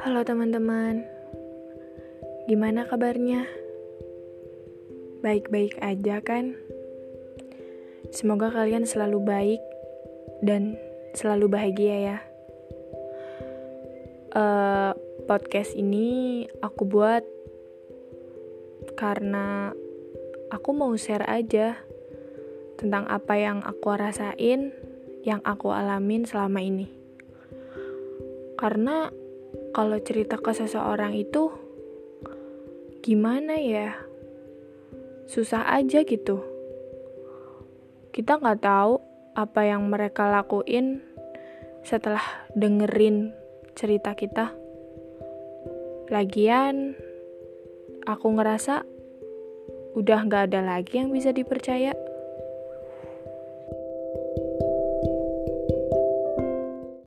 Halo teman-teman, gimana kabarnya? Baik-baik aja kan? Semoga kalian selalu baik dan selalu bahagia ya. Uh, podcast ini aku buat karena aku mau share aja tentang apa yang aku rasain, yang aku alamin selama ini. Karena kalau cerita ke seseorang itu gimana ya? Susah aja gitu. Kita nggak tahu apa yang mereka lakuin setelah dengerin cerita kita. Lagian, aku ngerasa udah nggak ada lagi yang bisa dipercaya.